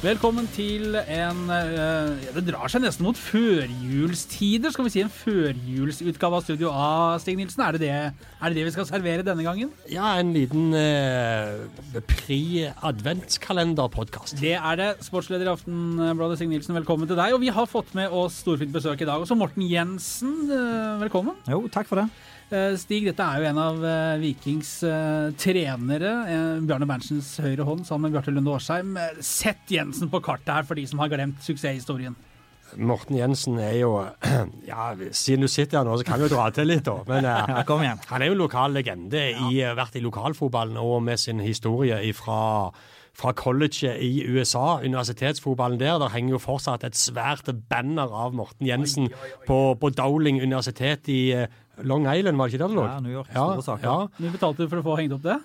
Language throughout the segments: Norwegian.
Velkommen til en eh, Det drar seg nesten mot førjulstider. Skal vi si en førjulsutgave av Studio A, Stig Nilsen? Er det det, er det det vi skal servere denne gangen? Ja, en liten eh, pre-adventskalenderpodkast. Det er det. Sportsleder i Aftenbladet, Stig Nilsen, velkommen til deg. Og vi har fått med oss storfint besøk i dag. Også Morten Jensen, eh, velkommen. Jo, takk for det. Eh, Stig, dette er jo en av eh, Vikings eh, trenere. Bjarne Berntsens høyre hånd sammen med Bjarte Lunde Årsheim. Sett Jensen på kartet her for de som har glemt suksesshistorien. Morten Jensen er jo Ja, siden du sitter her nå, så kan vi jo dra til litt, da. Men Ja, kom igjen. han er jo lokal legende. I, vært i lokalfotballen og med sin historie fra fra colleget i USA, universitetsfotballen der. Der henger jo fortsatt et svært banner av Morten Jensen På, på Dowling universitet i Long Island, var det ikke det det lå? Ja, New York. Store saker. Ja. Mye betalte du for å få hengt opp det?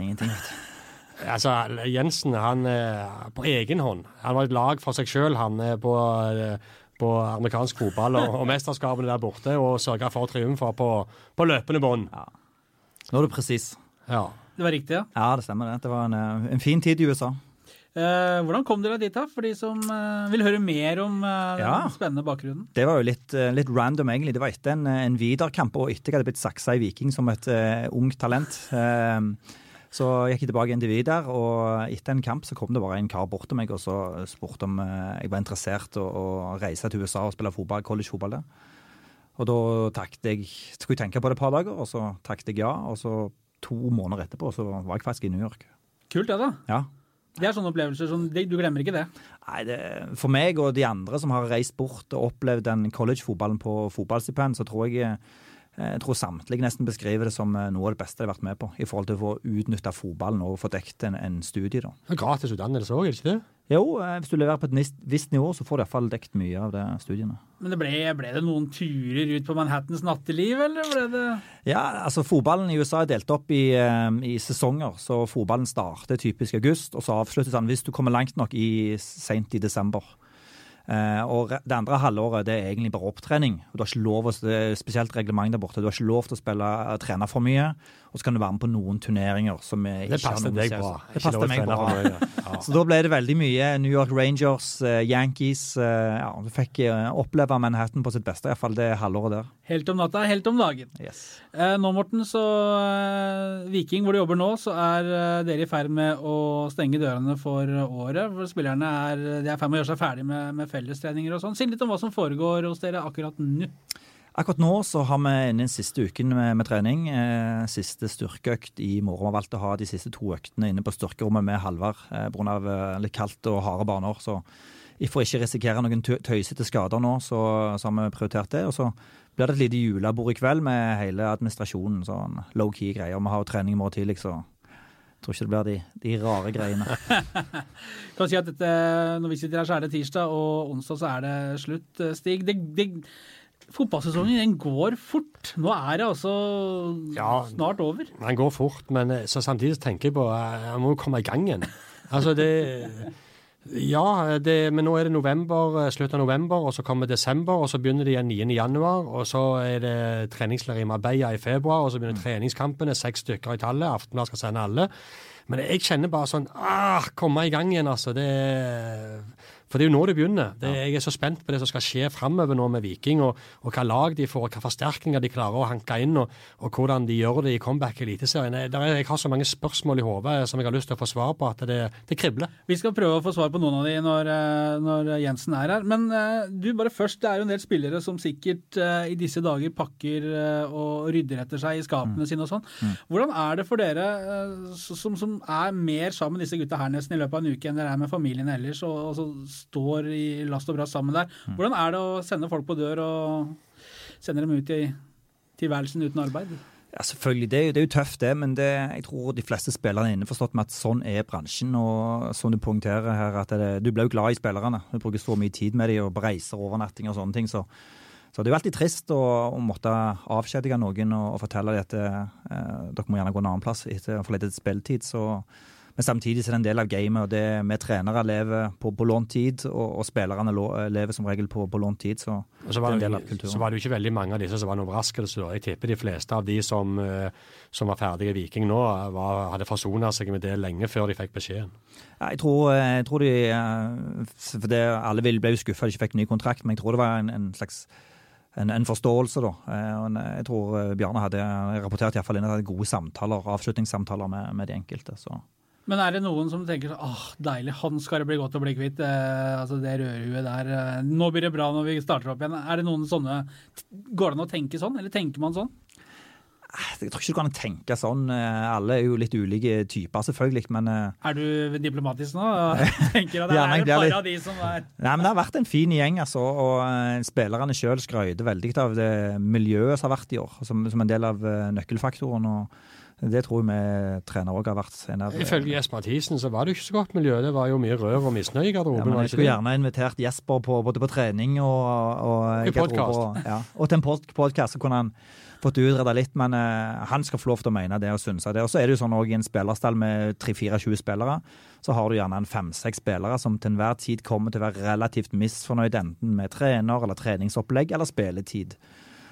Ingenting, vet du. Altså, Jensen, han eh, på egen hånd. Han var et lag for seg sjøl, han eh, på, eh, på amerikansk fotball og, og mesterskapene der borte, og sørga for triumfer på, på løpende bånd. Nå er du presis. Ja. Det var riktig, ja. Ja, det stemmer det. Det var en, en fin tid i USA. Eh, hvordan kom dere dit, da? For de som eh, vil høre mer om eh, den Ja. spennende bakgrunnen. Det var jo litt, litt random, egentlig. Det var etter en, en Vidar-kamp og etter jeg hadde blitt saksa i Viking som et uh, ungt talent. Så gikk jeg tilbake igjen til Vidar, og etter en kamp så kom det bare en kar bort til meg og så spurte om jeg var interessert i å, reise til USA og spille fotball, collegefotball der. Og da takket jeg Skulle jeg tenke på det et par dager, og så takket jeg ja. Og så to måneder etterpå så var jeg faktisk i New York. Kult, det, da. Ja. Det er sånne opplevelser som det- Du glemmer ikke det. Nei, det, For meg og de andre som har reist bort og opplevd den collegefotballen på fotballstipend, så tror jeg jeg tror samtlige nesten beskriver det som eh, noe av det beste de har vært med på. I forhold til å få utnytta fotballen og få dekket en, en studie. da. Gratis utdannelse òg, er det ikke det? Jo, eh, hvis du leverer på et visst nivå, så får du iallfall dekt mye av det studiene. Men det ble, ble det noen turer ut på Manhattans natteliv, eller ble det Ja, altså Fotballen i USA er delt opp i, eh, i sesonger. så Fotballen starter typisk august, og så avsluttes den hvis du kommer langt nok i sent i desember. Uh, og Det andre halvåret det er egentlig bare opptrening. du har ikke lov, å- det er spesielt reglement der borte. Du har ikke lov til å spille, trene for mye, og så kan du være med på noen turneringer. som er ikke har noen noe deg bra. Det passet passer meg bra. Ja. Så da ble det veldig mye New York Rangers, eh, Yankees eh, ja, Du fikk eh, oppleve Manhattan på sitt beste, iallfall det halvåret der. helt om natta, helt om dagen? Yes. Eh, nå, Morten, så Viking, hvor du jobber nå, så er dere i ferd med å stenge dørene for året. For spillerne er, de er i ferd med å gjøre seg ferdig med, med fellestreninger og sånn. Si litt om hva som foregår hos dere akkurat nå. Akkurat nå så har vi inne den siste uken med, med trening. Eh, siste styrkeøkt i morgen. Vi har valgt å ha de siste to øktene inne på styrkerommet med Halvard eh, pga. Eh, litt kaldt og harde baner. Så for ikke risikere noen tø- tøysete skader nå, så, så har vi prioritert det. Og så blir det et lite julebord i kveld med hele administrasjonen. Sånn low-key greier. Vi har jo trening i morgen tidlig, så jeg tror ikke det blir de, de rare greiene. Kan si at dette, Når vi sitter her, så er det tirsdag, og onsdag så er det slutt. Eh, Stig, det, det, fotballsesongen den går fort. Nå er det altså Ja. snart over. Den går fort, men eh, så samtidig så tenker jeg på jeg Han må jo komme i gang igjen. Altså, det Ja, det, men nå er det november, slutt av november, og så kommer desember, og så begynner det igjen 9. januar, og så er det treningsleir i Marbella i februar, og så begynner treningskampene, seks stykker i tallet. Aftenbladet skal sende alle. Men jeg kjenner bare sånn ah, Komme i gang igjen, altså. Det, for det er jo nå det begynner. Det, jeg er så spent på det som skal skje framover nå med Viking, og, og hva lag de får, og hva forsterkninger de klarer å hanke inn, og, og hvordan de gjør det i comeback i Eliteserien. Jeg, er- jeg har så mange spørsmål i hodet som jeg har lyst til å få svar på, at det, det kribler. Vi skal prøve å få svar på noen av de når, eh, når Jensen er her. Men eh, du, bare først, det er jo en del spillere som sikkert eh, i disse dager pakker og rydder etter seg i skapene sine og sånn. Hvordan er det for dere som, som er mer sammen med disse gutta her nesten i løpet av en uke enn dere er med familien ellers, og, og så står i last og brast sammen der. Hvordan er det å sende folk på dør og sende dem ut i tilværelsen uten arbeid? Ja, selvfølgelig. Det er, jo, det er jo tøft, det. Men det, jeg tror de fleste spillerne er innforstått med at sånn er bransjen. Og som du poengterer her, at det, du blir jo glad i spillerne. Du bruker så mye tid med dem og på reiser, overnatting og sånne ting. Så, så det er jo alltid trist å, å måtte avskjedige noen og, og fortelle dem at eh, dere må gjerne gå en annen plass etter for lite spilletid. Så, Men samtidig så er det en del av gamet, og det vi trenere lever på, på lånt tid, og, og spillerne lever som regel på, på lånt tid. Så, så var, det er en del av kulturen. så var det jo ikke veldig mange av disse som var en overraskelse. Jeg tipper de fleste av de som, eh, som var ferdige i Viking nå, var, hadde forsona seg med det lenge før de fikk beskjeden. Jeg, tror, jeg tror de eh, for det, Alle ble jo skuffa de ikke fikk ny kontrakt, men jeg tror det var en, en slags en, en forståelse, da. Eh, Jeg tror eh, Bjarne hadde rapportert i fall inn at han hadde gode samtaler, avslutningssamtaler med, med de enkelte. så... Men er det noen som tenker sånn åh, deilig, han skal det bli godt å bli kvitt. Eh, altså det rødhuet der. Eh, nå blir det bra når vi starter opp igjen. Er det noen sånne Går det an å tenke sånn, eller tenker man sånn? Jeg tror ikke du kan tenke sånn. Eh, Alle er jo litt ulike typer, selvfølgelig. Men, eh, Er du diplomatisk nå? tenker at det er et par av de som er nei, men det har vært en fin gjeng, altså. Og eh, spillerne sjøl skrøyter veldig av det miljøet som har vært i år, som, som en del av nøkkelfaktoren. og det tror vi trenere òg har vært senere. Ifølge Jesper Mathisen så var det ikke så godt miljø. Det var jo mye rør og misnøye i Ja, garderoben. men jeg skulle gjerne invitert Jesper på, både på trening og, og I podcast. Og, ja, og til en pod podkast, så kunne han fått utreda litt. Men uh, han skal få lov til å mene det og synse det. Og så er det jo sånn også i en spillerstall med 3-24 spillere, så har du gjerne en fem-seks spillere som til enhver tid kommer til å være relativt misfornøyd enten med trener eller treningsopplegg eller spilletid.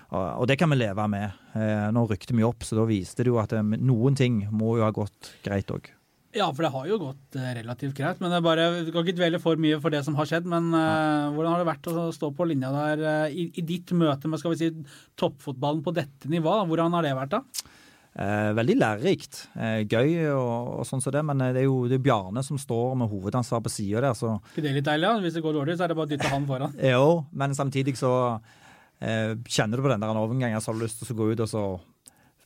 Og, det kan vi leve med. Eh, nå rykte vi opp, så da viste det jo at eh, noen ting må jo ha gått greit òg. Ja, for det har jo gått eh, relativt greit. Men det er bare, du kan ikke dvele for mye for det som har skjedd. Men uh, hvordan har det vært å stå på linja der uh, i, i ditt møte med skal vi si, toppfotballen på dette nivået? Hvordan har det vært, da? Eh, veldig lærerikt. Eh, gøy og, og sånn som det, men det er jo det er Bjarne som står med hovedansvar på sida der, så ikke det litt deilig? Ja? Hvis det går dårlig, så er det bare å dytte han foran. Jo, men samtidig så kjenner du på den der overgangen, så har du lyst til å gå ut og så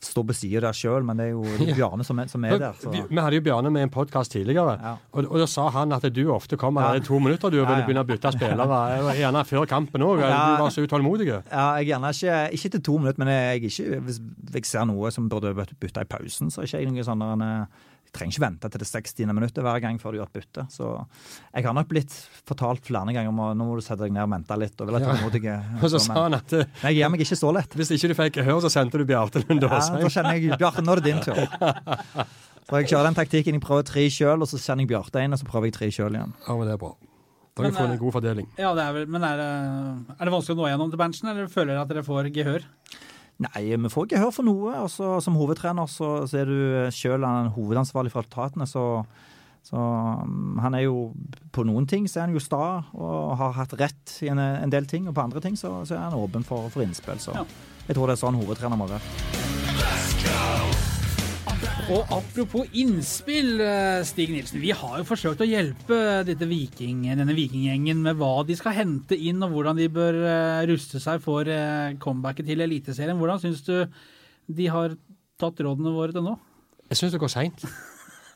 stå på sida der sjøl, men det er jo det er Bjarne som er, som er der. Så. Vi, vi hadde jo Bjarne med i en podkast tidligere, Ja. og, og da sa han at du ofte kommer Ja. i to minutter du Ja, ville ja. begynne å bytte spillere, eh, gjerne før kampen òg. Ja. Du var så utålmodig. Ja, jeg gjerne ikke, ikke til to minutter, men jeg ikke, hvis jeg ser noe som burde bytte i pausen, så er ikke jeg noe sånn eh, trenger ikke vente til det 60. minuttet hver gang før du gjør et bytte. Så jeg har nok blitt fortalt flere ganger om å, nå må du sette deg ned og vente litt. og Ja. tålmodig. Og så Så, sa han at Nei, jeg gir meg ikke så lett. hvis ikke du fikk gehør, så sendte du Bjarte Lund Ja, da kjenner jeg Bjarte, nå er det din tur. Så jeg kjører den taktikken. Jeg prøver tre sjøl, og så sender jeg Bjarte inn, og så prøver jeg tre sjøl igjen. Ja, men det er bra. Da har vi funnet eh, en god fordeling. Ja, det er vel, Men er det, er det vanskelig å nå gjennom til benchen, eller føler dere at dere får gehør? Nei, vi får ikke høre for noe. Og som hovedtrener så, så er du sjøl hovedansvarlig for resultatene, så så um, han er jo På noen ting så er han jo sta og har hatt rett i en, en del ting, og på andre ting så, så er han åpen for, for innspill. Så Ja. jeg tror det er sånn hovedtrener må være. Og apropos innspill, eh, Stig Nilsen. Vi har jo forsøkt å hjelpe dette viking, denne vikinggjengen med hva de skal hente inn, og hvordan de bør eh, ruste seg for eh, comebacket til Eliteserien. Hvordan syns du de har tatt rådene våre til nå? Jeg syns det går seint.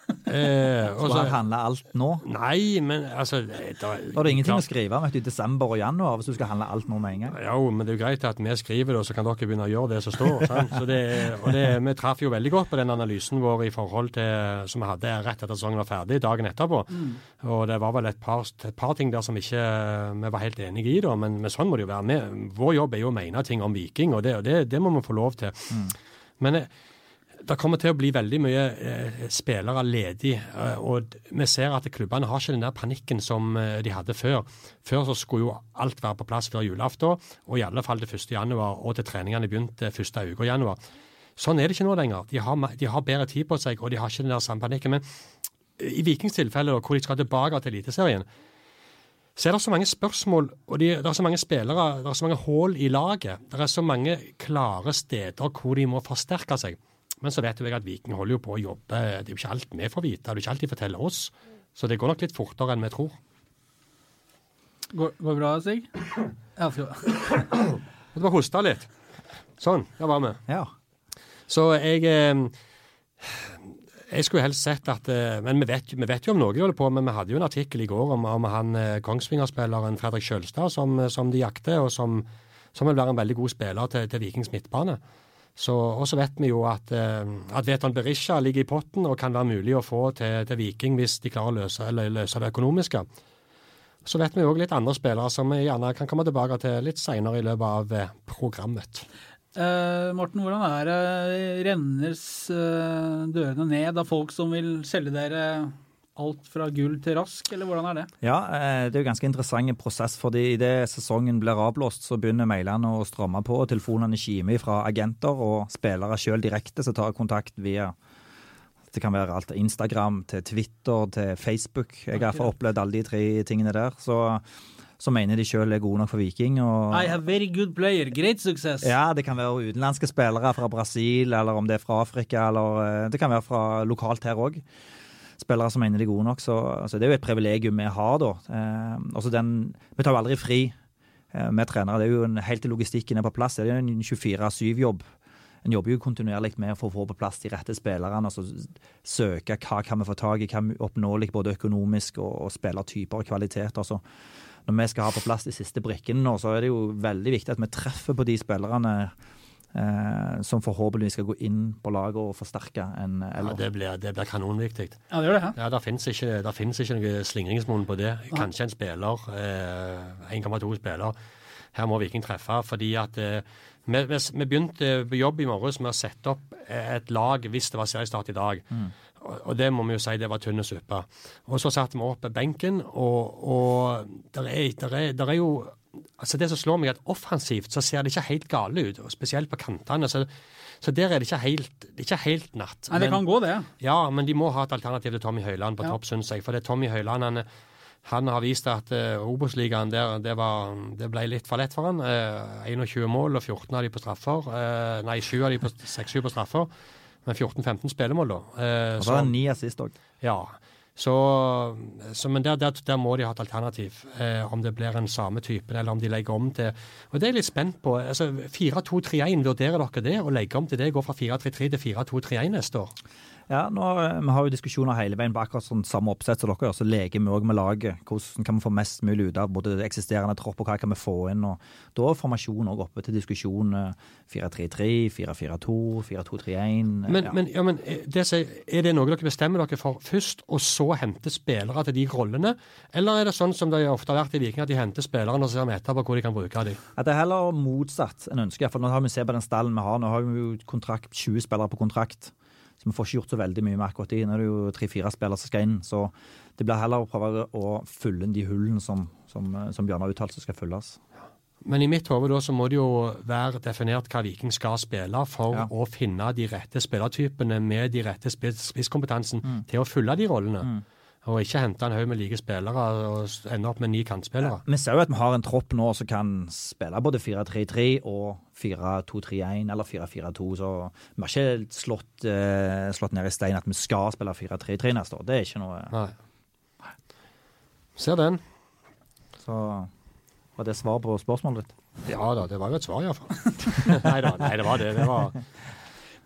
Eh, Så han handler alt nå. nei, men altså det, Da er det ingenting å skrive om i desember og januar hvis du skal handle alt nå med en gang. Jo, men det er jo greit at vi skriver det, og så kan dere begynne å gjøre det som står. sant? Så det, og det, Vi traff jo veldig godt på den analysen vår i forhold til, som vi hadde rett etter sesongen var ferdig, dagen etterpå. Og det var vel et par, et par ting der som ikke vi var helt enige i, da, men, men sånn må det jo være. Vi, vår jobb er jo å mene ting om Viking, og det, og det, det må vi få lov til. Men eh, det kommer til å bli veldig mye eh, spillere ledig. Eh, og vi ser at klubbene har ikke den der panikken som eh, de hadde før. Før så skulle jo alt være på plass før julaften, og i alle fall til 1. januar, og til treningene begynte første uke i januar. Sånn er det ikke nå lenger. De har, de har bedre tid på seg, og de har ikke den der samme panikken. Men eh, i Vikings tilfelle, hvor de skal tilbake til Eliteserien, så er det så mange spørsmål, og de, det er så mange spillere, det er så mange hull i laget. Det er så mange klare steder hvor de må forsterke seg. Men så vet jo jeg at Viking holder jo på å jobbe. Det er jo ikke alt vi får vite, det er jo ikke alt de forteller oss. Så det går nok litt fortere enn vi tror. Går, går det bra, Sig? Ja, skal Jeg bare hoste litt. Sånn, der var vi. Ja. Så jeg eh, Jeg skulle helst sett at eh, Men vi vet, vi vet jo om noe de holder på med. Vi hadde jo en artikkel i går om, om han eh, Kongsvinger-spilleren Fredrik Kjølstad som, som de jakter, og som, som vil være en veldig god spiller til, til Vikings midtbane. Og så vet vi jo at, eh, at Veton Berisha ligger i potten og kan være mulig å få til, til Viking hvis de klarer å løse, løse det økonomiske. Så vet vi òg litt andre spillere som vi gjerne kan komme tilbake til litt seinere i løpet av eh, programmet. Eh, Morten, hvordan er det? Rennes eh, dørene ned av folk som vil selge dere alt fra gull til rask, eller hvordan er det? Ja, eh, det er jo ganske interessant prosess, fordi idet sesongen blir avblåst, så begynner mailene å stramme på, og telefonene kimer fra agenter og spillere sjøl direkte som tar kontakt via det kan være alt Instagram til Twitter til Facebook. Jeg har opplevd alle de tre tingene der. Så, så mener de sjøl er gode nok for Viking. Og, I have very good player, great success. ja, det kan være utenlandske spillere fra Brasil, eller om det er fra Afrika, eller eh, det kan være fra lokalt her òg. Spillere som mener de er gode nok. Så, altså, det er jo et privilegium vi har, da. Eh, den, vi tar jo aldri fri eh, med trenere. Det er jo en, helt til logistikken er på plass. Det er en 24-7-jobb. En jobber jo kontinuerlig med for å få på plass de rette spillerne. altså Søke hva kan vi få tak i, hva er oppnåelig både økonomisk og, og spillertyper og kvaliteter. så når vi skal ha på plass de siste brikkene nå, så er det jo veldig viktig at vi treffer på de spillerne eh, som forhåpentligvis skal gå inn på laget og forsterke en Ja, eller. det blir, det blir kanonviktig. Ja, det gjør det. ja. Ja, Det finnes ikke, ikke noe slingringsmonn på det. Kanskje en spiller, eh, 1,2 spiller. Her må Viking treffe. fordi at eh, vi, vi, vi begynte på jobb i morges med å sette opp et lag hvis det var seriestart i dag. Og, og det må vi jo si det var tynn suppe. Og så satte vi opp benken, og, og der er, der er, der er jo altså Det som slår meg, er at offensivt så ser det ikke helt gale ut, og spesielt på kantene. Så, så der er det ikke helt, det er ikke helt natt. Nei, det Men- kan gå, det. ja, men de må ha et alternativ til Tommy Høiland på Ja. topp, syns jeg. For det er Tommy Høiland han, han har vist at uh, Obos-ligaen der, det, var, det ble litt for lett for han. Uh, 21 mål og 14 av de på straffer. Uh, nei, 7 av de på 6-7 på straffer. Men 14-15 spillemål, da. Uh, Og så var det ni assist òg. ja. Så, så, men der, der, der må de ha et alternativ. Eh, om det blir en samme typen, eller om de legger om til Og det er jeg litt spent på. altså 4-2-3-1, vurderer dere det? Å legge om til det? Gå fra 4-3-3 til 4-2-3-1 neste år? Ja, nå, eh, Vi har jo diskusjoner hele veien på akkurat sånn samme oppsett som dere gjør. Så leker vi òg med laget. Hvordan kan vi få mest mulig ut av både eksisterende tropp og hva kan vi få inn? og Da er formasjonen òg oppe til diskusjon. eh, 4-3-3, 4-4-2, 4-2-3-1. Men, ja. men, ja, men eh, det, er det noe dere bestemmer dere for først, og så hente spillere til de rollene? Eller er det sånn som det ofte har vært i Viking, at de henter spillerne og ser etterpå hvor de kan bruke dem? At det er heller motsatt en ønske, For nå har vi sett på den stallen vi har. Nå har vi jo kontrakt, 20 spillere på kontrakt. Så vi får ikke gjort så veldig mye med akkurat de. Nå er det jo tre-fire spillere som skal inn. Så det blir heller å prøve å fylle inn de hullene som, som, eh, som Bjørn har uttalt som skal fylles. Men i mitt hode så må det jo være definert hva Viking skal spille for Ja. å finne de rette spillertypene med de rette spiss- spisskompetansen Mm. til å fylle de rollene. Og ikke hente en haug med like spillere og ende opp med ni kantspillere. Vi ser jo at vi har en tropp nå som kan spille både 4-3-3 og 4-2-3-1 eller 4-4-2. Så vi har ikke slått, eh, slått ned i stein at vi skal spille 4-3-3 neste år. Det er ikke noe Nei. Ser den. Så var det svar på spørsmålet ditt? Ja da, det var jo et svar iallfall. nei da, nei, det var det. Det var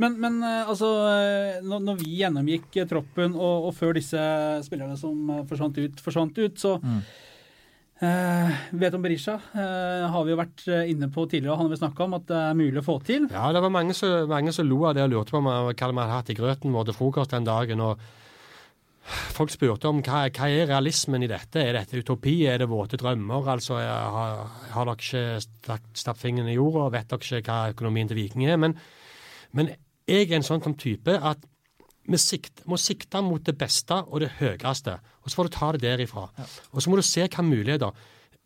Men, men eh, altså, eh, når, vi gjennomgikk eh, troppen, og, og før disse spillerne som forsvant ut, forsvant ut, så Mm. Uh, Vet om Berisha uh, har vi jo vært inne på tidligere, han har vi snakka om at det er mulig å få til. Ja, det var mange som, mange som lo av det og lurte på meg, hva vi hadde hatt i grøten vår til frokost den dagen. og Folk spurte om hva, hva er realismen i dette. Er dette utopi? Er det våte drømmer? Altså, Har, har dere ikke stappet fingeren i jorda? Vet dere ikke hva økonomien til Viking er? Men, men jeg er en sånn type at vi sikt, må sikte mot det beste og det høyeste, og så får du ta det derifra. Og så må du se hva muligheter.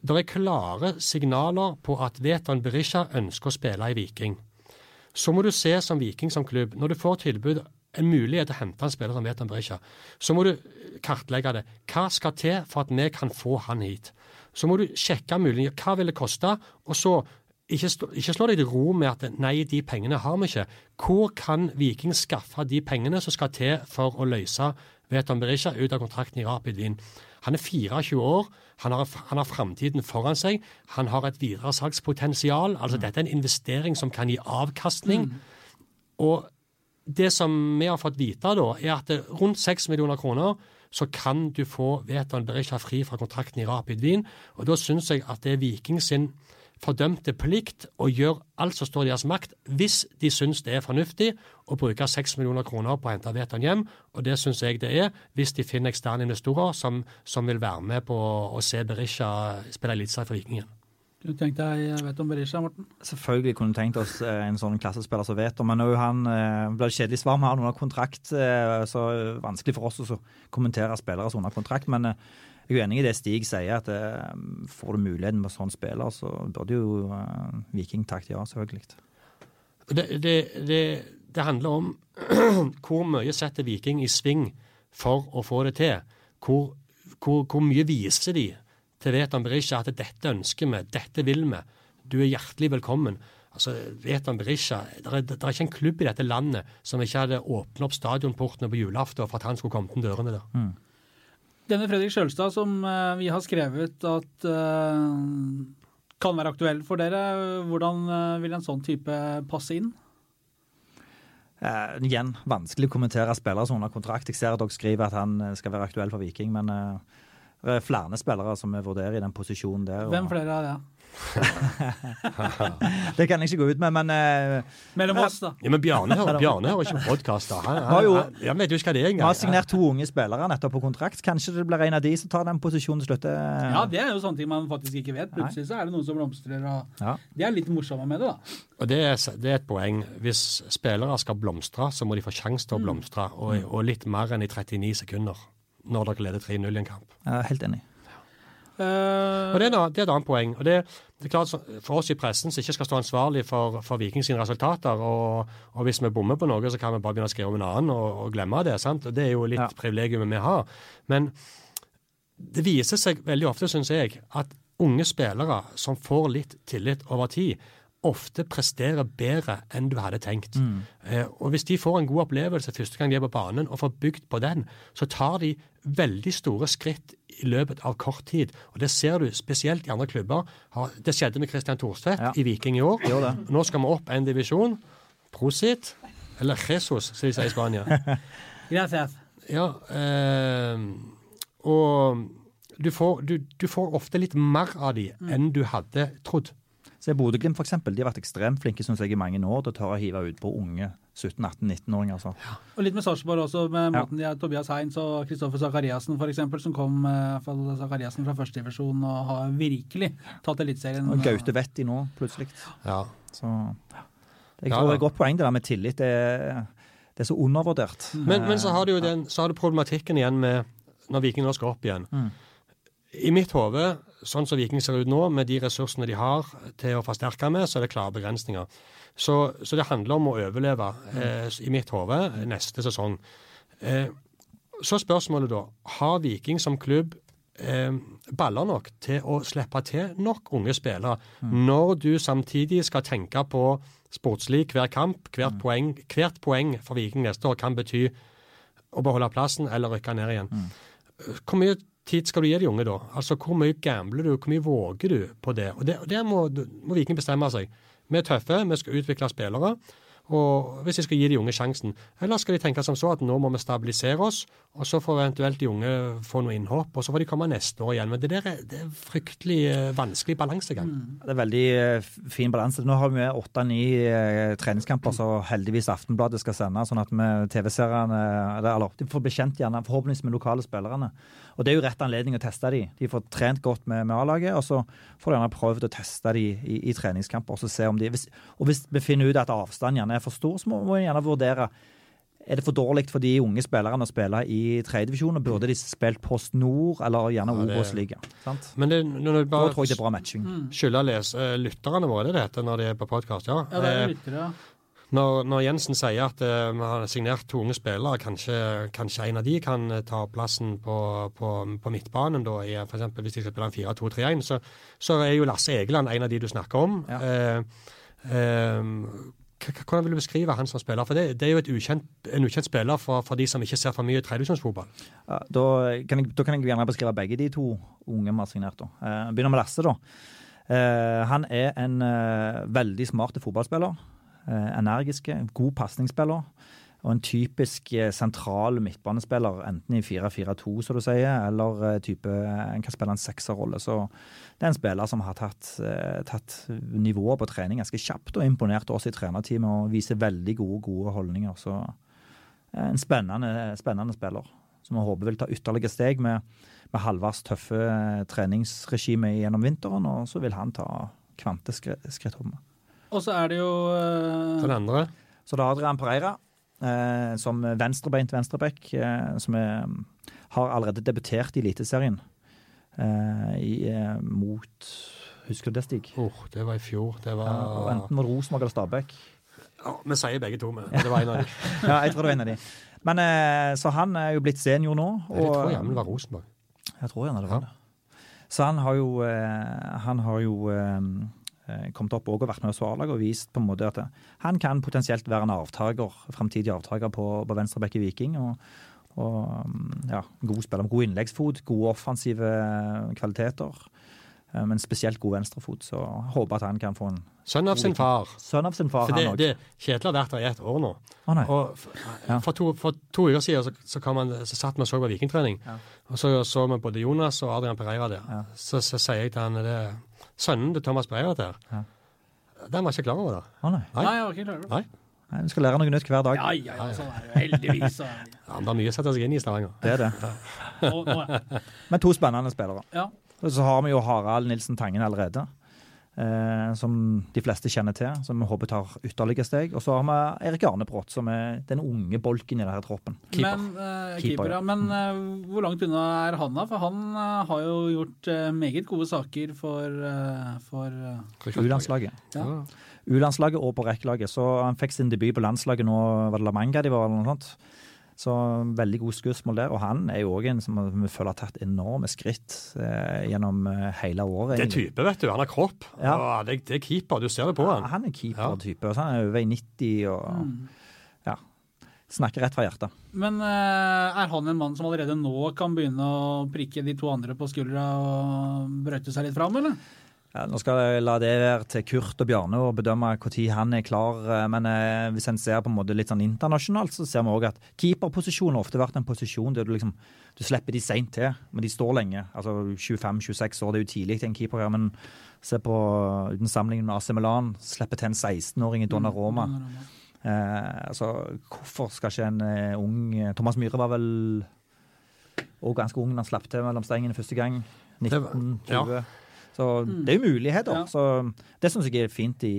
Det er klare signaler på at Veton Berisha ønsker å spille i Viking. Så må du se som Viking som klubb, når du får tilbud, en mulighet til å hente en spiller som Veton Berisha, så må du kartlegge det. Hva skal til for at vi kan få han hit? Så må du sjekke muligheter. Hva vil det koste? Og så ikke, ikke slå deg til ro med at nei, de pengene har vi ikke. Hvor kan Viking skaffe de pengene som skal til for å løse Veton Berisha ut av kontrakten i Rapid Wien? Han er 24 år, han har, han har framtiden foran seg, han har et videre salgspotensial. Altså dette er en investering som kan gi avkastning. Og det som vi har fått vite, da, er at rundt 6 millioner kroner så kan du få Veton Berisha fri fra kontrakten i Rapid Wien. Og da syns jeg at det er Viking sin fordømte plikt å gjøre alt som står i deres makt, hvis de syns det er fornuftig å bruke 6 millioner kroner på å hente Veton hjem. Og det syns jeg det er, hvis de finner eksterne investorer som, som vil være med på å se Berisha spille eliteserie for Vikingen. Kunne Du tenkt deg vet om Berisha, Morten? Selvfølgelig kunne vi tenkt oss eh, en sånn klassespiller som vet om, men er han eh, blir kjedelig svar. Vi har noen kontrakt, eh, så vanskelig for oss å kommentere spillere som under kontrakt. Men eh, jeg er uenig enig i det Stig sier, at det, får du muligheten med sånn spiller, så burde jo uh, Viking takke ja, selvfølgelig. Det, det, det, det handler om hvor mye setter Viking i sving for å få det til. Hvor, hvor, hvor mye viser de til Vetan Berisha at dette ønsker vi, dette vil vi. Du er hjertelig velkommen. Altså, Vetan Berisha, det er, det er ikke en klubb i dette landet som ikke hadde åpnet opp stadionportene på julaften for at han skulle komme til dørene der. Mm. Denne Fredrik Sjølstad som eh, vi har skrevet at eh, kan være aktuell for dere, hvordan eh, vil en sånn type passe inn? Uh, igjen, vanskelig å kommentere spillere som under kontrakt. Jeg ser at dere skriver at han skal være aktuell for Viking, men uh, det er flere spillere som vi vurderer i den posisjonen der. Hvem flere er det? Det kan jeg ikke gå ut med, men uh, Mellom oss, da. Ja, Men Bjarne hører, Bjarne hører ikke på podkaster. Han, han, han, han vet jo ikke hva det er vi engang. har signert to unge spillere nettopp på kontrakt. Kanskje det blir en av de som tar den posisjonen til slutt. eh. Ja, det er jo sånne ting man faktisk ikke vet. Plutselig så er det noen som blomstrer, og Ja. det er litt morsomme med det, da. Og det er, det er et poeng. Hvis spillere skal blomstre, så må de få sjanse til å blomstre. Og, og litt mer enn i 39 sekunder når dere leder 3-0 i en kamp. Jeg er helt enig. Uh, Og Det er, det er et annet poeng. og det, det er klart For oss i pressen som ikke skal stå ansvarlig for, for Vikings resultater, og, og hvis vi bommer på noe, så kan vi bare begynne å skrive om en annen og, og glemme det. sant? Og Det er jo litt Ja. privilegiumet vi har. Men det viser seg veldig ofte, syns jeg, at unge spillere som får litt tillit over tid, ofte presterer bedre enn du hadde tenkt. Eh, og Hvis de får en god opplevelse første gang de er på banen, og får bygd på den, så tar de veldig store skritt i løpet av kort tid. Og Det ser du spesielt i andre klubber. Det skjedde med Christian Thorstvedt Ja. i Viking i år. Nå skal vi opp en divisjon. Prosit. Eller Jesus, som de sier i Spania. Gracias. Ja, eh, og du får, du, du får ofte litt mer av de enn du hadde trodd. Se Bodø-Glimt, eksempel. De har vært ekstremt flinke synes jeg, i mange år til å tørre å hive ut på unge 17-18-19-åringer. Altså. Og litt med Sarpsborg også, med Ja. måten de har Tobias Heinz og Kristoffer Zakariassen for eksempel, som kom eh, fra Zakariassen fra førstedivisjon og har virkelig tatt Eliteserien. Og Gaute Vetti nå, plutselig. Ja. Så jeg Ja, tror det er et godt poeng det der med tillit. Det er, det er så undervurdert. Men, men så har du jo den, så har du problematikken igjen med når Viking nå skal opp igjen. Mm. I mitt hode, sånn som Viking ser ut nå, med de ressursene de har til å forsterke med, så er det klare begrensninger. Så, så det handler om å overleve, eh, i mitt hode, neste sesong. Eh, så spørsmålet da, har Viking som klubb eh, baller nok til å slippe til nok unge spillere, når du samtidig skal tenke på sportslig hver kamp, hvert, poeng, hvert poeng for Viking neste år kan bety å beholde plassen eller rykke ned igjen. Hvor mye tid skal du gi de unge da? Altså Hvor mye gambler du, hvor mye våger du på det? Og det, må, må Viking bestemme seg. Vi er tøffe, vi skal utvikle spillere. Og hvis de skal gi de unge sjansen. Eller skal de tenke som så at nå må vi stabilisere oss, og så får eventuelt de unge få noe innhopp, og så får de komme neste år igjen. Men det der er, det er fryktelig eh, vanskelig balansegang. Det er veldig eh, fin balanse. Nå har vi åtte-ni eh, treningskamper som heldigvis Aftenbladet skal sende, sånn at vi TV-seerne eller, de får bli kjent gjerne forhåpentligvis med lokale spillerne. Og Det er jo rett anledning å teste de. De får trent godt med, med A-laget, og så får de gjerne prøvd å teste de i, i treningskamper. Og, så se om de, hvis, og hvis vi finner ut at avstanden gjerne er for stor, så må vi gjerne vurdere er det for dårlig for de unge spillerne å spille i tredjedivisjon, burde de spilt Post Nord eller gjerne Ja, Obos-liga? sant? Men det, når du Da bare tror jeg det er bra matching. skylder les, eh, lytterne våre det heter når de er på podkast, ja. Ja, det er Eh, ja. Når, når Jensen sier at vi har signert to unge spillere, kanskje, kanskje en av de kan ta plassen på, på, på midtbanen, da, i, for eksempel hvis de skal spille en 4-2-3-1, så, så er jo Lasse Egeland en av de du snakker om. Ja. Uh, k- hvordan vil du beskrive han som spiller? For det, det er jo ukjent, en ukjent spiller for, for de som ikke ser for mye tredjevisjonsfotball. Da, da kan jeg gjerne beskrive begge de to unge vi har signert. da. Eh, begynner med Lasse, da. Eh, han er en eh, veldig smart fotballspiller. Energisk, god pasningsspiller. Og en typisk eh, sentral midtbanespiller, enten i 4-4-2, som du sier, eller eh, type En kan spille en sekserrolle. Så det er en spiller som har tatt, eh, tatt nivået på trening ganske kjapt og imponert oss i trenerteamet og viser veldig gode, gode holdninger. Så en spennende, spennende spiller. som vi håper vil ta ytterligere steg med, med Halvards tøffe treningsregime gjennom vinteren. Og så vil han ta kvanteskritt om. Og så er det jo for Den andre. Så det er Adrian Pereira, som venstrebeint venstreback, eh, som er, har allerede debutert i Eliteserien eh, i, eh, mot Husker du det, Stig? Oh, det var i fjor. Det var Ja, enten var det Rosenborg eller Stabæk. ja, Vi sier begge to, men det var en av de. Ja, jeg tror det var en av de. Men eh, Så han er jo blitt senior nå. Jeg tror Og, jammen det var Rosenborg. jeg tror gjerne det var det. Så han har jo, eh, han har jo eh, eh, kommet opp og vært med hos A-laget og vist på en måte at han kan potensielt være en avtaker, fremtidig avtaker på, på venstrebekk i Viking. og og mm, ja, god spiller med god innleggsfot, gode offensive kvaliteter. eh, Men spesielt god venstrefot, så jeg håper at han kan få en Sønn av sin far. sønn av sin far, For det, han òg. det, Kjetil har vært der i ett år nå. Å. Og for, Ja. for, to, for to uker siden så, så, kom han, så satt vi og så på vikingtrening. Ja. Og så så vi både Jonas og Adrian Pereira der. Ja. Så, så sier jeg til han det sønnen til Thomas Pereira der. Ja. Den var jeg ikke klar over. da. Å nei. Nei. Nei, jeg var ikke klar over det. Nei. Nei, Du skal lære noe nytt hver dag. Ja, ja, ja, sånn er det. Heldigvis. så er det. Ja, men det er mye å sette seg inn i Stavanger. Det er det. Nå, nå, ja. Men to spennende spillere. Ja. Og så har vi jo Harald Nilsen Tangen allerede. Eh, som de fleste kjenner til, som vi håper tar ytterligere steg. Og så har vi Erik Arnebrott, som er den unge bolken i denne troppen. Keeper. Men, eh, Keeper, keeper, ja. Men eh, hvor langt unna er han da? For han eh, har jo gjort eh, meget gode saker for, eh, for U-landslaget. ja. U-landslaget og på rekkelaget. Så han fikk sin debut på landslaget nå, var det La Manga de var, eller noe sånt. Så veldig gode skussmål der. Og han er jo òg en som vi føler har tatt enorme skritt eh, gjennom eh, hele året. Det er type, vet du. Han har kropp. Ja. Og det, det er keeper. Du ser det på Ja, han. han er keeper-type. så Han er over i 90 og Mm. ja, snakker rett fra hjertet. Men eh, er han en mann som allerede nå kan begynne å prikke de to andre på skuldra og brøyte seg litt fram, eller? Ja, nå skal jeg la det være til Kurt og Bjarne å bedømme når han er klar. eh, Men eh, hvis en ser på en måte litt sånn internasjonalt, så ser vi òg at keeperposisjon har ofte vært en posisjon der du liksom du slipper de seint til, men de står lenge. Altså 25-26 år, det er jo tidlig til en keeper her, men se på uten sammenligning med AC Milan, slipper til en 16-åring i Donnaroma. Eh, altså, hvorfor skal ikke en eh, ung Thomas Myhre var vel òg ganske ung da han slapp til mellom stengene første gang. Det var- 19-20. Så det er jo muligheter. Ja. Så det syns jeg er fint i,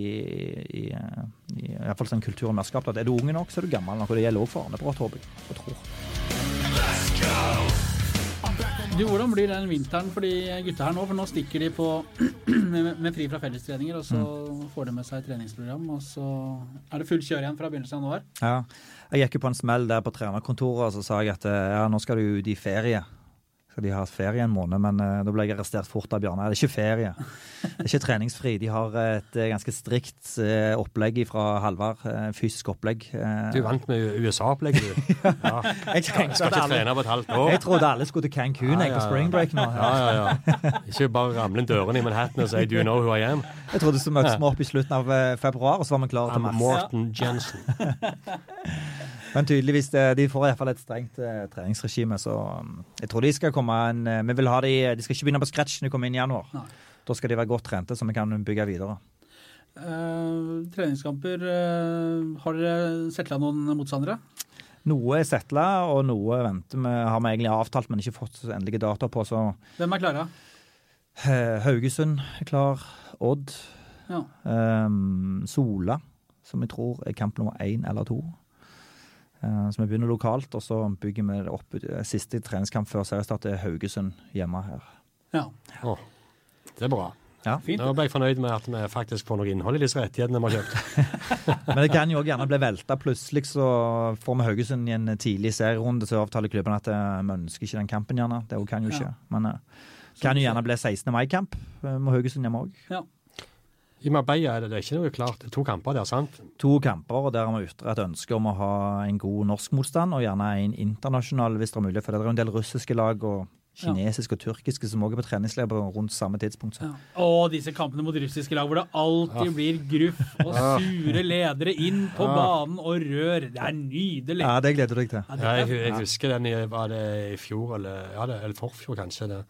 i, i, i hvert fall sånn kulturen vi har skapt. At er du unge nok, så er du gammel nok. Og det gjelder òg for Arnebrot, håper jeg. Og tror. Du, Hvordan blir den vinteren for de gutta her nå? For nå stikker de på med, med fri fra fellestreninger, og så får de med seg et treningsprogram. Og så er det fullt kjør igjen fra begynnelsen av januar. Ja. Jeg gikk jo på en smell der på trenerkontoret, og så sa jeg at eh, ja, nå skal du ut i ferie. Skal de ha ferie en måned, men uh, da ble jeg arrestert fort av Bjørnar. Det er ikke ferie. Det er ikke treningsfri. De har et uh, ganske strikt uh, opplegg fra Halvard. eh, fysisk opplegg. eh. Du vant med USA-opplegget, du. Ja. jeg skal, Skal ikke alle, trene på et halvt år. jeg trodde alle skulle til Cancún jeg, på spring break nå. Ja, ja, ja. Ikke bare ramle inn dørene i Manhattan og si 'do you know who I am'? Jeg trodde så møttes vi opp i slutten av eh, februar, og så var vi klare til mars. Morten Jensen. Men tydeligvis, eh, de får iallfall et strengt eh, treningsregime, så um, jeg tror de skal komme en eh, Vi vil ha de De skal ikke begynne på scratch når de kommer inn i januar. Nei. Da skal de være godt trente, så vi kan bygge videre. Uh, treningskamper uh, Har dere settla noen motstandere? Noe er settla, og noe venter vi, har vi egentlig avtalt, men ikke fått endelige data på. Så Hvem er klare? eh, Haugesund er klar. Odd. Ja. Um, Sola, som jeg tror er kamp nummer én eller to. Eh, så vi begynner lokalt, og så bygger vi det opp. Eh, Siste treningskamp før seriestart er Haugesund hjemme her. ja. Oh, det er bra. Ja. Fint. Nå ble jeg fornøyd med at vi faktisk får noe innhold i disse rettighetene vi har kjøpt. Men det kan jo også gjerne bli velta. Plutselig så får vi Haugesund i en tidlig serierunde, så avtaler klubben at eh, vi ønsker ikke den kampen, gjerne. Det kan jo ikke. Men det kan jo gjerne bli 16. mai-kamp med Haugesund hjemme òg. I Marbella er det, det er ikke noe klart. Det er To kamper der, sant? To kamper, og der har vi ytra et ønske om å ha en god norsk motstand, og gjerne en internasjonal hvis det er mulig. For det er jo en del russiske lag og Ja. kinesiske og turkiske som også er på treningsleir rundt samme tidspunkt. Så. Ja. Og disse kampene mot russiske lag hvor det alltid blir gruff og sure ledere inn på banen og rør. Det er nydelig. Ja, det gleder du deg til. Ja, Ja, er- jeg, jeg husker den i, var det i fjor, eller, ja, det, eller forfjor kanskje. Det.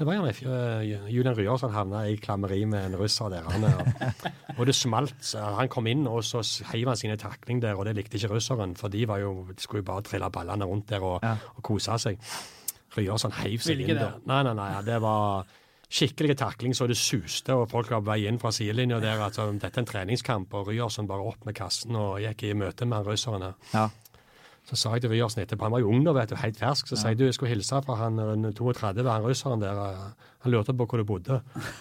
Det var gjerne uh, Julian Ryerson havna i klammeri med en russer der. Han, og, og det smalt. Han kom inn, og så heiv han sine takling der, og det likte ikke russeren. For de, var jo, de skulle jo bare trille ballene rundt der og, Ja. og kose seg. Ryerson heiv seg inn der. Nei, nei, nei. Det var skikkelig takling så det suste, og folk var på vei inn fra sidelinja der. Altså, dette er en treningskamp, og Ryerson bare opp med kassen og gikk i møte med russeren her. Ja. Så sa jeg til Ryersen etterpå, han var jo ung da, vet du, helt fersk, så sa jeg du, jeg skulle hilse fra han eh, 32, han russeren der. eh, Han lurte på hvor du bodde.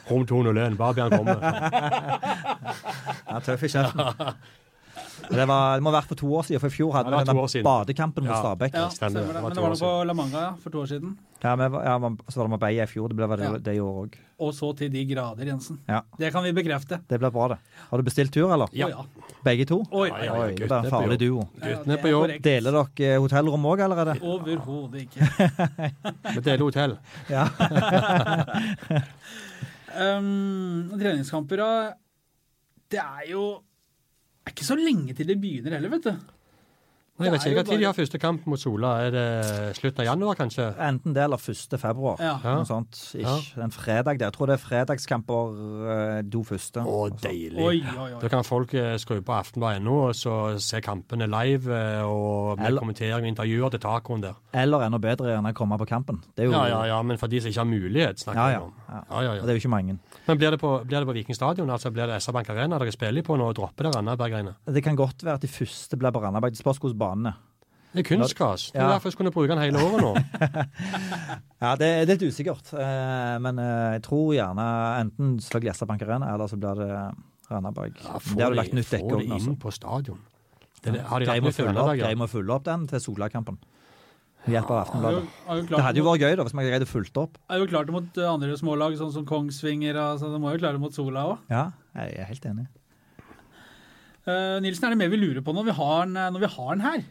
Rom 201, bare be han komme. Ja, tøff i kjeften. Det, var, det må ha vært for to år siden, for i fjor hadde vi ja, den badekampen mot Ja. Stabæk. Ja, stemmer. det. Det Men det var det på La Manga ja, for to år siden. Ja, men, ja, så var det Marbella i fjor. Det ble det, Ja. det i år òg. Og så til de grader, Jensen. Ja. Det kan vi bekrefte. Det blir bra, det. Har du bestilt tur, eller? Ja. Begge to? Oi, Ja, ja, oi, Oi, det er en farlig duo. Guttene på jobb. Deler dere hotellrom òg, eller er det? Overhodet ikke. Vi deler hotell. Ja. Um, treningskamper, da. Det er jo er ikke så lenge til det begynner heller, vet du. Nei, jeg vet ikke hva tid de bare- har første kamp mot Sola. Er det slutten av januar, kanskje? Enten det eller 1. februar. Ja. Ja. Noe sånt. Ikke en fredag der. Jeg tror det er fredagskamper do første. Å, deilig. Oi, oi, oi. Da kan folk eh, skru på aftenbladet.no og så se kampene live eh, og med Eller- kommentering og intervjuer til tacoen der. Eller enda bedre å komme på kampen. Det er jo, Ja, ja, ja, men for de som ikke har mulighet, snakker Ja, ja. om. Ja. Ja, ja, Og ja. Det er jo ikke mange. Men blir det på, blir det på Viking stadion, altså blir det SR Bank Arena dere spiller på nå og dropper det Randaberg-greiene? Det kan godt være at de første blir på Randaberg. Det spørs hvordan banen er. Det er kunstgras. Det er Ja. derfor jeg skulle bruke den hele året nå. Ja, det, det er litt usikkert. Eh, men eh, jeg tror gjerne enten slag Gjessa Bank Arena, eller så blir det Randaberg. Ja, det har du lagt nytt dekke få det Altså. inn på stadion. Det, det, har de Greier vi å følge opp, den til Sola-kampen? Ved hjelp av Aftenbladet. jo Det hadde jo vært gøy da, hvis man greide å fulgt opp. Er jo klart det mot eh, andre smålag, sånn som Kongsvinger. Altså, det må jo klare det mot Sola òg. Ja, jeg er helt enig. Nilsen, er det mer vi lurer på når vi har den, når vi har den her?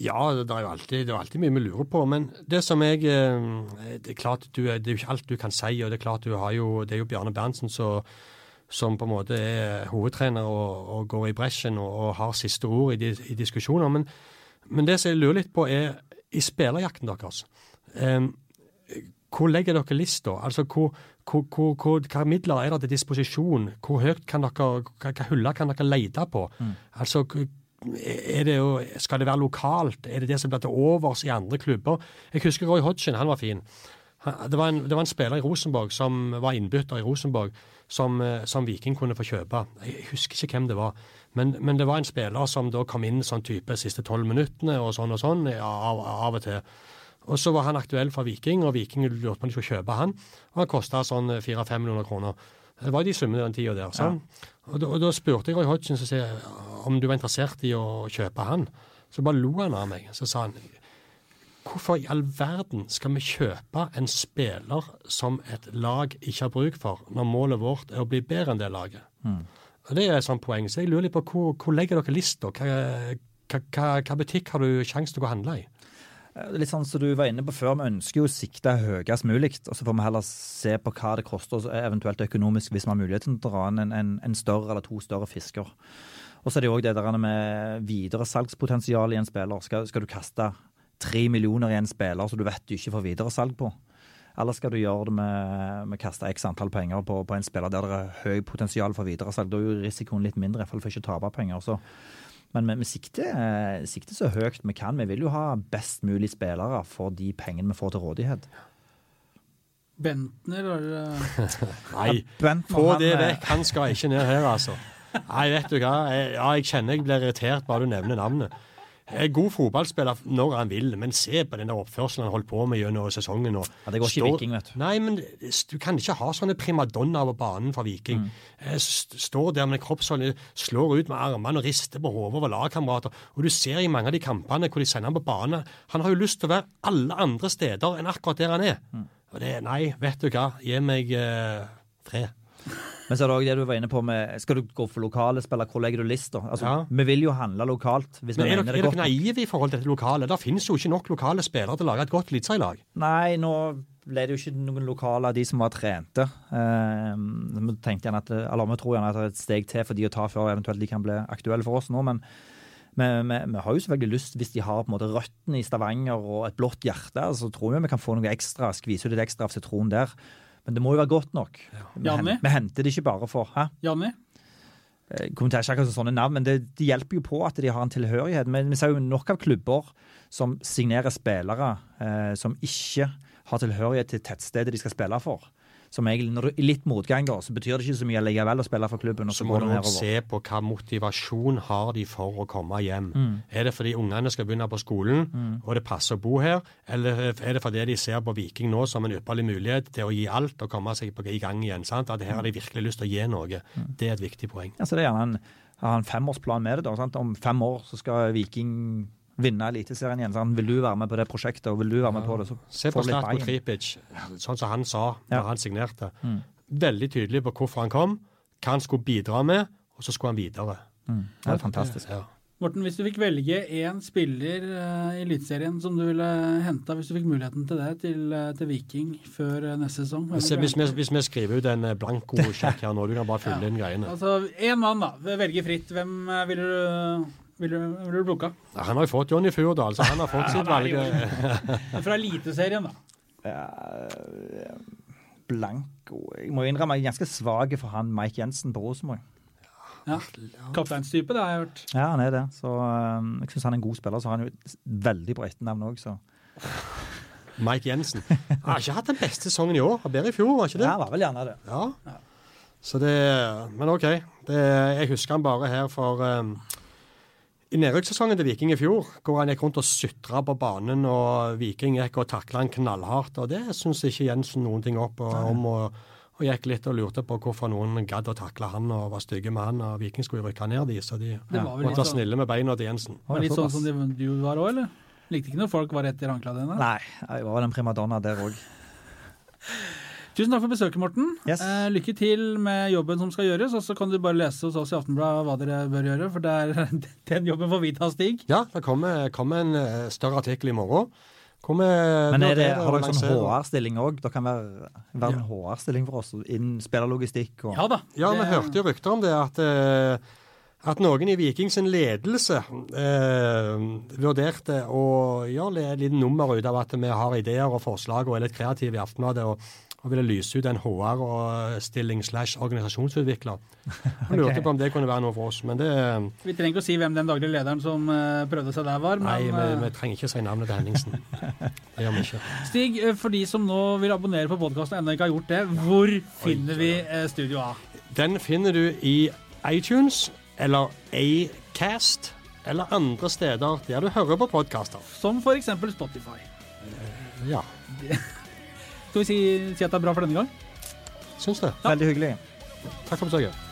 Ja, det er jo alltid, det er alltid mye vi lurer på. Men det som jeg eh, Det er klart du, det er jo ikke alt du kan si. og Det er klart du har jo, det er jo Bjarne Berntsen så, som på en måte er hovedtrener og, og går i bresjen og, og har siste ord i, de, i diskusjoner. Men, men det som jeg lurer litt på, er i spillerjakten deres. Um, hvor legger dere lista? Altså, hvor, hvor, hvor, hvor, hva midler er det til disposisjon? Hvor høyt kan dere, hva, huller kan dere lete på? Altså, er det jo, skal det være lokalt? Er det det som blir til overs i andre klubber? Jeg husker Roy Hodgson, han var fin. Det var, en, det var en spiller i Rosenborg som var innbytter i Rosenborg, som, eh, som Viking kunne få kjøpe. Jeg husker ikke hvem det var, men, men det var en spiller som da kom inn sånn type siste tolv minuttene og sånn og sånn, av, av og til. Og så var han aktuell for Viking, og Viking lurte på om de skulle kjøpe han. Og han kosta sånn fire-fem millioner kroner. Det var de summene den tida der. Ja. Og, da, og da spurte jeg Roy Hodgson så sier om du var interessert i å kjøpe han. Så bare lo han av meg. Så sa han hvorfor i all verden skal vi kjøpe en spiller som et lag ikke har bruk for, når målet vårt er å bli bedre enn det laget? Og Det er et sånt poeng. Så jeg lurer litt på hvor, hvor legger dere lista? Hva, hva, hva butikk har du sjanse til å gå og handle i? Eh, Litt sånn som du var inne på før, Vi ønsker jo å sikte høyest mulig. og Så får vi heller se på hva det koster eventuelt økonomisk hvis vi har muligheten til å dra inn en, en, større eller to større fisker. Og så er det òg det der med videre salgspotensial i en spiller. Skal, skal du kaste tre millioner i en spiller som du vet du ikke får videre salg på? Eller skal du gjøre det med, med kaste x antall penger på, på en spiller der det er høy potensial for videresalg? Da er jo risikoen litt mindre, i hvert fall for ikke å tape penger. Så men vi, sikter, eh, sikter så høyt vi kan. Vi vil jo ha best mulig spillere for de pengene vi får til rådighet. Bentner det Nei, Bentner, få det eh, vekk. Han skal ikke ned her, altså. Nei, vet du hva. Jeg, ja, jeg kjenner jeg blir irritert bare du nevner navnet. Er god fotballspiller når han vil, men se på den der oppførselen han holdt på med gjennom sesongen. Og Ja, det går ikke i Viking, vet du. Nei, men du kan ikke ha sånne primadonnaer på banen for Viking. Mm. Eh, Står der med kroppsholdet, slår ut med armene og rister på hodet over lagkamerater. Og du ser i mange av de kampene hvor de sender ham på banen, han har jo lyst til å være alle andre steder enn akkurat der han er. Mm. Og det, nei, vet du hva, gi meg eh, fred. Men så er det også det du var inne på med Skal du gå for lokale spillere, hvor legger du lista? Altså, Ja. Vi vil jo handle lokalt. hvis vi Men er mener det er er godt. dere naive i forhold til dette lokale? Det finnes jo ikke nok lokale spillere til å lage et godt eliteserielag. Nei, nå ble det jo ikke noen lokale av de som var trente. Eh, vi tenkte gjerne at, eller vi tror gjerne at det er et steg til for de å ta før eventuelt de kan bli aktuelle for oss nå. Men vi, vi har jo selvfølgelig lyst, hvis de har på en måte røttene i Stavanger og et blått hjerte, så tror vi vi kan få noe ekstra, skvise ut litt ekstra av sitron der. Men det må jo være godt nok. Vi, hen- vi henter det ikke bare for hæ? Janni? Jeg kommenterer ikke akkurat sånne navn, men det, det, hjelper jo på at de har en tilhørighet. Men vi ser jo nok av klubber som signerer spillere eh, som ikke har tilhørighet til tettstedet de skal spille for. Som egentlig, når du er litt motganger, så betyr det ikke så mye likevel å spille for klubben. Så så må du det også se på hva motivasjon har de for å komme hjem. Mm. Er det fordi ungene skal begynne på skolen, og det passer å bo her, eller er det fordi de ser på Viking nå som en ypperlig mulighet til å gi alt og komme seg på, i gang igjen? sant? At her har de virkelig lyst til å gi noe. Det er et viktig poeng. Ja, så det er gjerne en, en femårsplan med det. da, sant? Om fem år så skal Viking vinne Eliteserien igjen. Sånn, Vil du være med på det prosjektet, og vil du være med på det, så Se på Slatko buy-in. Tripic, sånn som han sa da Ja. han signerte. Mm. Veldig tydelig på hvorfor han kom, hva han skulle bidra med, og så skulle han videre. Mm. Det er fantastisk. Ja. Morten, hvis du fikk velge én spiller eh, i Eliteserien som du ville henta, hvis du fikk muligheten til det, til, eh, til Viking før eh, neste sesong Hvis, hvis, vi, hvis vi skriver ut en eh, blanko-sjekk her nå, du kan bare fylle Ja. inn greiene. Altså, én mann, da. Velge fritt. Hvem ville du, ville, du- ville du plukke? Ja, Han har jo fått Johnny Furdal, så han har fått sitt valg. Fra Eliteserien, da. Ja, Blanco Jeg må innrømme jeg er ganske svak for han Mike Jensen på Rosenborg. Ja. Kapteinstype, det har jeg hørt. Ja, han er det. Så um, jeg syns han er en god spiller. Så har han jo et veldig bra etternavn òg, så Mike Jensen. Han har ikke hatt den beste sesongen i år. Han bedre i fjor, var ikke det? Ja, han var vel gjerne det. Ja. Så det Men OK. Det, jeg husker han bare her for um, I nedrykkssesongen til Viking i fjor, hvor han gikk rundt og sutra på banen, og Viking gikk og takla han knallhardt, og det syns ikke Jensen noen ting opp og, om. og og gikk litt og lurte på hvorfor noen gadd å takle han og var stygge med han. og Viking skulle jo rykke ned de, så de Det måtte være sånn, snille med beina til Jensen. var litt sånn som du var òg, eller? Likte ikke når folk var rett i dine? Nei, jeg var vel en primadonna der òg. Tusen takk for besøket, Morten. Yes. Eh, lykke til med jobben som skal gjøres. Og så kan du bare lese hos oss i Aftenbladet hva dere bør gjøre, for det er, den jobben får vi ta, Stig. Ja, det kommer, kommer en eh, større artikkel i morgen. Kommer, Men er det, har dere sånn HR-stilling òg? Det kan være, være en HR-stilling for oss innen spillerlogistikk og Ja da. Ja, vi det- hørte jo rykter om det, at, eh, at noen i Vikings ledelse eh, vurderte å gjøre et lite nummer ut av at vi har ideer og forslag og er litt kreative i Aftenbladet, og, og ville lyse ut en HR-stilling slash organisasjonsutvikler. Og lurte på om det kunne være noe for oss, men det Vi trenger ikke å si hvem den daglige lederen som eh, prøvde seg der var. Nei, Men vi, eh, vi trenger ikke å si navnet til Henningsen. Det gjør vi ikke. Stig, eh, for de som nå vil abonnere på podkasten og ennå ikke har gjort det, hvor finner vi eh, Studio A? Den finner du i iTunes eller Acast eller andre steder der du hører på podkaster. Som f.eks. Spotify. Ja, Skal vi si, si at det er bra for denne gang? syns det. Veldig hyggelig. Takk for besøket.